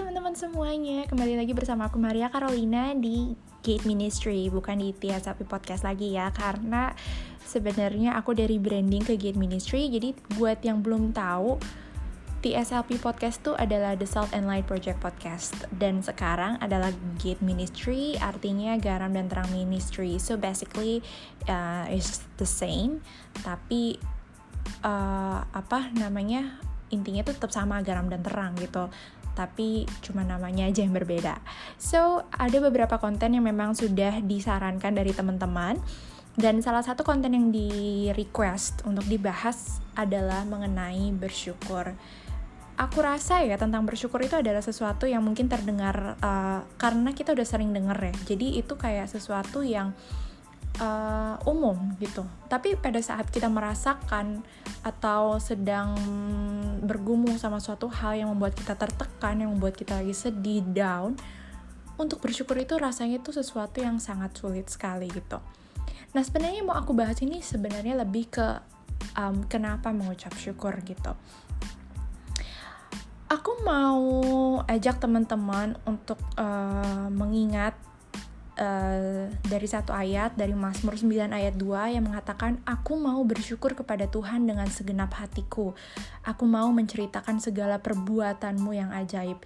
teman-teman semuanya, kembali lagi bersama aku Maria Carolina di Gate Ministry, bukan di Sapi Podcast lagi ya, karena sebenarnya aku dari branding ke Gate Ministry, jadi buat yang belum tahu, TSLP Podcast itu adalah The Salt and Light Project Podcast. Dan sekarang adalah Gate Ministry artinya garam dan terang ministry. So basically uh, it's the same tapi uh, apa namanya intinya tuh tetap sama garam dan terang gitu tapi cuma namanya aja yang berbeda. So, ada beberapa konten yang memang sudah disarankan dari teman-teman dan salah satu konten yang di request untuk dibahas adalah mengenai bersyukur. Aku rasa ya tentang bersyukur itu adalah sesuatu yang mungkin terdengar uh, karena kita udah sering denger ya. Jadi itu kayak sesuatu yang uh, umum gitu. Tapi pada saat kita merasakan atau sedang bergumul sama suatu hal yang membuat kita tertekan, yang membuat kita lagi sedih, down, untuk bersyukur itu rasanya itu sesuatu yang sangat sulit sekali gitu. Nah sebenarnya mau aku bahas ini sebenarnya lebih ke um, kenapa mengucap syukur gitu. Aku mau ajak teman-teman untuk uh, mengingat Uh, dari satu ayat dari Mazmur 9 ayat 2 yang mengatakan aku mau bersyukur kepada Tuhan dengan segenap hatiku. Aku mau menceritakan segala perbuatanmu yang ajaib.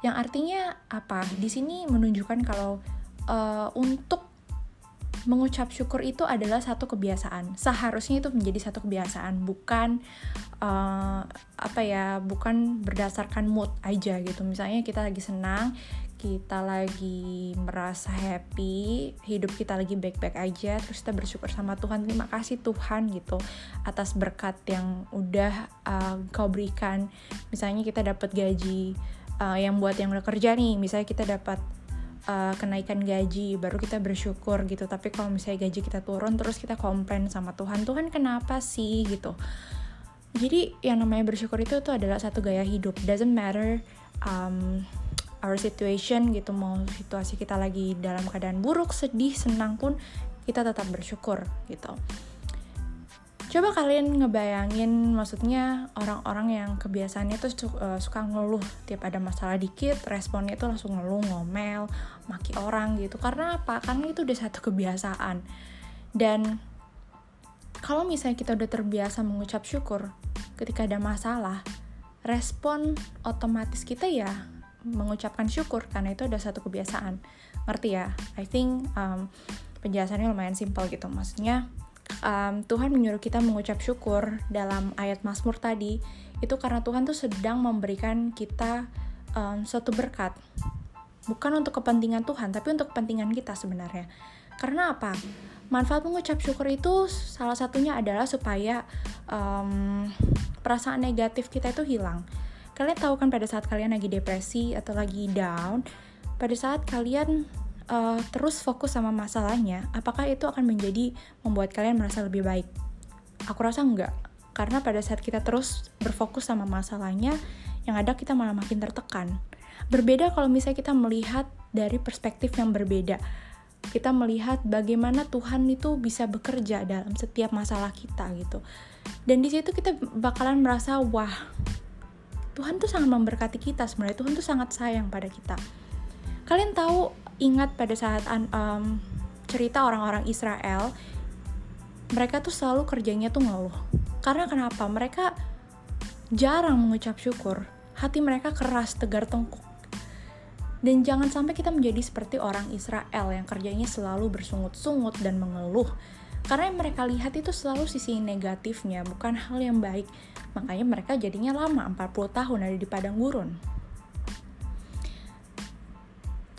Yang artinya apa? Di sini menunjukkan kalau uh, untuk mengucap syukur itu adalah satu kebiasaan. Seharusnya itu menjadi satu kebiasaan, bukan uh, apa ya, bukan berdasarkan mood aja gitu. Misalnya kita lagi senang, kita lagi merasa happy, hidup kita lagi baik-baik aja, terus kita bersyukur sama Tuhan, terima kasih Tuhan gitu atas berkat yang udah uh, kau berikan. Misalnya kita dapat gaji uh, yang buat yang udah kerja nih, misalnya kita dapat uh, kenaikan gaji, baru kita bersyukur gitu. Tapi kalau misalnya gaji kita turun, terus kita komplain sama Tuhan, Tuhan kenapa sih gitu. Jadi yang namanya bersyukur itu tuh adalah satu gaya hidup. Doesn't matter um, our situation gitu mau situasi kita lagi dalam keadaan buruk sedih senang pun kita tetap bersyukur gitu. Coba kalian ngebayangin maksudnya orang-orang yang kebiasaannya tuh uh, suka ngeluh tiap ada masalah dikit responnya tuh langsung ngeluh ngomel maki orang gitu. Karena apa? Karena itu udah satu kebiasaan. Dan kalau misalnya kita udah terbiasa mengucap syukur ketika ada masalah respon otomatis kita ya mengucapkan syukur karena itu ada satu kebiasaan. Ngerti ya? I think um, penjelasannya lumayan simpel gitu. Maksudnya um, Tuhan menyuruh kita mengucap syukur dalam ayat Mazmur tadi itu karena Tuhan tuh sedang memberikan kita um, suatu berkat. Bukan untuk kepentingan Tuhan tapi untuk kepentingan kita sebenarnya. Karena apa? Manfaat mengucap syukur itu salah satunya adalah supaya um, perasaan negatif kita itu hilang Kalian tahu kan pada saat kalian lagi depresi atau lagi down, pada saat kalian uh, terus fokus sama masalahnya, apakah itu akan menjadi membuat kalian merasa lebih baik? Aku rasa enggak. Karena pada saat kita terus berfokus sama masalahnya, yang ada kita malah makin tertekan. Berbeda kalau misalnya kita melihat dari perspektif yang berbeda. Kita melihat bagaimana Tuhan itu bisa bekerja dalam setiap masalah kita gitu. Dan di situ kita bakalan merasa wah, Tuhan tuh sangat memberkati kita sebenarnya. Tuhan tuh sangat sayang pada kita. Kalian tahu ingat pada saat um, cerita orang-orang Israel mereka tuh selalu kerjanya tuh ngeluh. Karena kenapa? Mereka jarang mengucap syukur. Hati mereka keras tegar tengkuk. Dan jangan sampai kita menjadi seperti orang Israel yang kerjanya selalu bersungut-sungut dan mengeluh karena yang mereka lihat itu selalu sisi negatifnya bukan hal yang baik. Makanya mereka jadinya lama 40 tahun ada di padang gurun.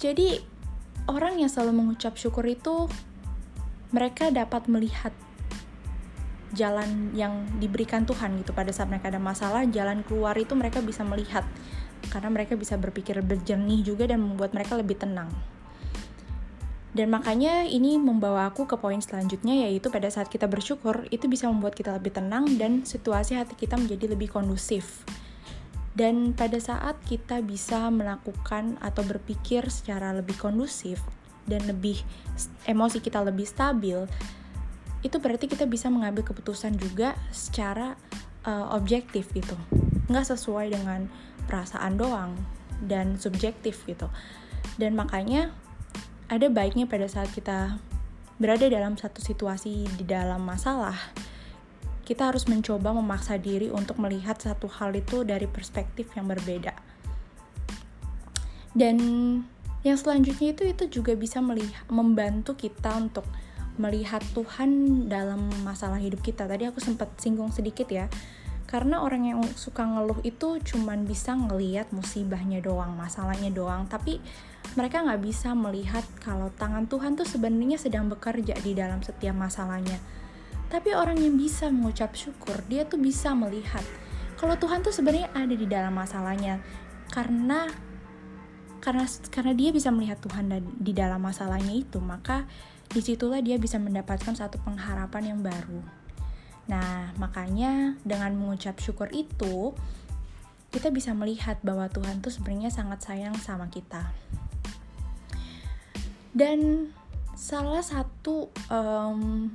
Jadi orang yang selalu mengucap syukur itu mereka dapat melihat jalan yang diberikan Tuhan gitu. Pada saat mereka ada masalah jalan keluar itu mereka bisa melihat. Karena mereka bisa berpikir berjernih juga dan membuat mereka lebih tenang dan makanya ini membawa aku ke poin selanjutnya yaitu pada saat kita bersyukur itu bisa membuat kita lebih tenang dan situasi hati kita menjadi lebih kondusif. Dan pada saat kita bisa melakukan atau berpikir secara lebih kondusif dan lebih emosi kita lebih stabil, itu berarti kita bisa mengambil keputusan juga secara uh, objektif gitu. Nggak sesuai dengan perasaan doang, dan subjektif gitu dan makanya ada baiknya pada saat kita berada dalam satu situasi di dalam masalah kita harus mencoba memaksa diri untuk melihat satu hal itu dari perspektif yang berbeda. Dan yang selanjutnya itu itu juga bisa melihat membantu kita untuk melihat Tuhan dalam masalah hidup kita. Tadi aku sempat singgung sedikit ya karena orang yang suka ngeluh itu cuman bisa ngeliat musibahnya doang masalahnya doang. Tapi mereka nggak bisa melihat kalau tangan Tuhan tuh sebenarnya sedang bekerja di dalam setiap masalahnya. Tapi orang yang bisa mengucap syukur dia tuh bisa melihat kalau Tuhan tuh sebenarnya ada di dalam masalahnya. Karena karena karena dia bisa melihat Tuhan di dalam masalahnya itu maka di situlah dia bisa mendapatkan satu pengharapan yang baru. Nah, makanya dengan mengucap syukur itu, kita bisa melihat bahwa Tuhan tuh sebenarnya sangat sayang sama kita. Dan salah satu um,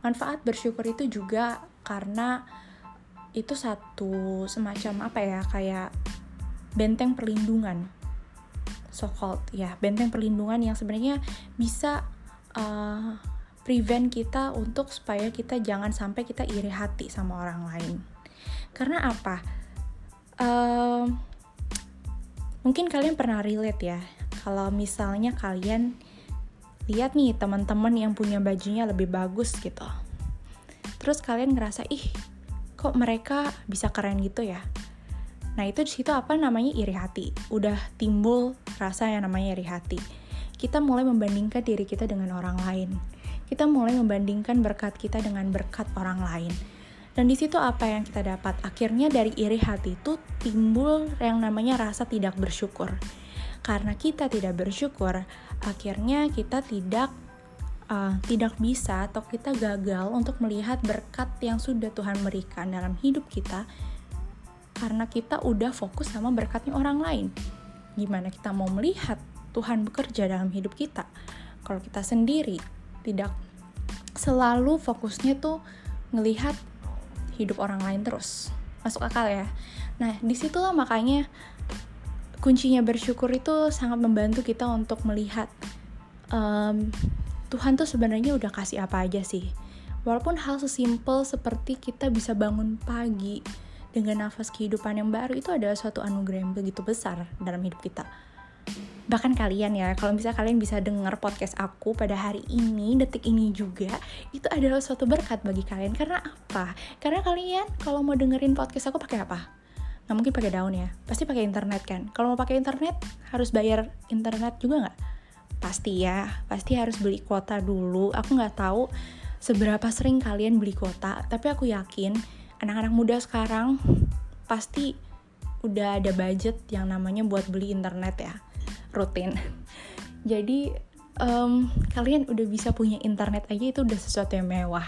manfaat bersyukur itu juga karena itu satu semacam apa ya kayak benteng perlindungan so called ya benteng perlindungan yang sebenarnya bisa uh, prevent kita untuk supaya kita jangan sampai kita iri hati sama orang lain. Karena apa? Um, mungkin kalian pernah relate ya, kalau misalnya kalian lihat nih teman-teman yang punya bajunya lebih bagus gitu. Terus kalian ngerasa, ih kok mereka bisa keren gitu ya? Nah itu di situ apa namanya iri hati. Udah timbul rasa yang namanya iri hati. Kita mulai membandingkan diri kita dengan orang lain kita mulai membandingkan berkat kita dengan berkat orang lain. Dan di situ apa yang kita dapat? Akhirnya dari iri hati itu timbul yang namanya rasa tidak bersyukur. Karena kita tidak bersyukur, akhirnya kita tidak uh, tidak bisa atau kita gagal untuk melihat berkat yang sudah Tuhan berikan dalam hidup kita karena kita udah fokus sama berkatnya orang lain. Gimana kita mau melihat Tuhan bekerja dalam hidup kita? Kalau kita sendiri tidak selalu fokusnya tuh ngelihat hidup orang lain terus masuk akal ya nah di situlah makanya kuncinya bersyukur itu sangat membantu kita untuk melihat um, Tuhan tuh sebenarnya udah kasih apa aja sih. Walaupun hal sesimpel seperti kita bisa bangun pagi dengan nafas kehidupan yang baru itu adalah suatu anugerah yang begitu besar dalam hidup kita. Bahkan kalian ya kalau misalnya kalian bisa dengar podcast aku pada hari ini detik ini juga itu adalah suatu berkat bagi kalian. Karena apa? Karena kalian kalau mau dengerin podcast aku pakai apa nggak mungkin pakai daun ya. Pasti pakai internet kan. Kalau mau pakai internet harus bayar internet juga nggak? Pasti ya. Pasti harus beli kuota dulu. Aku nggak tahu seberapa sering kalian beli kuota tapi aku yakin anak-anak muda sekarang pasti udah ada budget yang namanya buat beli internet ya. Rutin. Jadi um, kalian udah bisa punya internet aja itu udah sesuatu yang mewah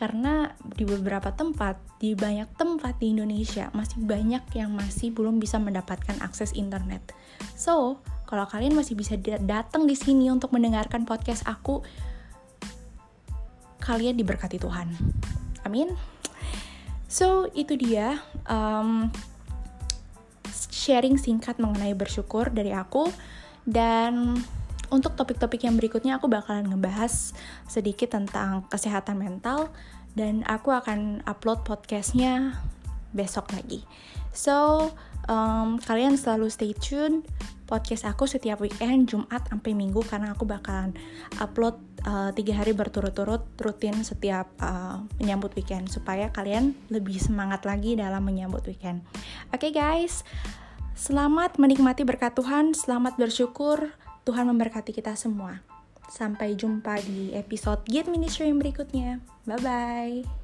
karena di beberapa tempat di banyak tempat di Indonesia masih banyak yang masih belum bisa mendapatkan akses internet. So kalau kalian masih bisa datang di sini untuk mendengarkan podcast aku kalian diberkati Tuhan. Amin. So itu dia um, sharing singkat mengenai bersyukur dari aku. Dan untuk topik-topik yang berikutnya aku bakalan ngebahas sedikit tentang kesehatan mental dan aku akan upload podcastnya besok lagi. So um, kalian selalu stay tune podcast aku setiap weekend Jumat sampai Minggu karena aku bakalan upload uh, tiga hari berturut-turut rutin setiap uh, menyambut weekend supaya kalian lebih semangat lagi dalam menyambut weekend. Oke okay, guys. Selamat menikmati berkat Tuhan, selamat bersyukur. Tuhan memberkati kita semua. Sampai jumpa di episode Gate Ministry yang berikutnya. Bye bye.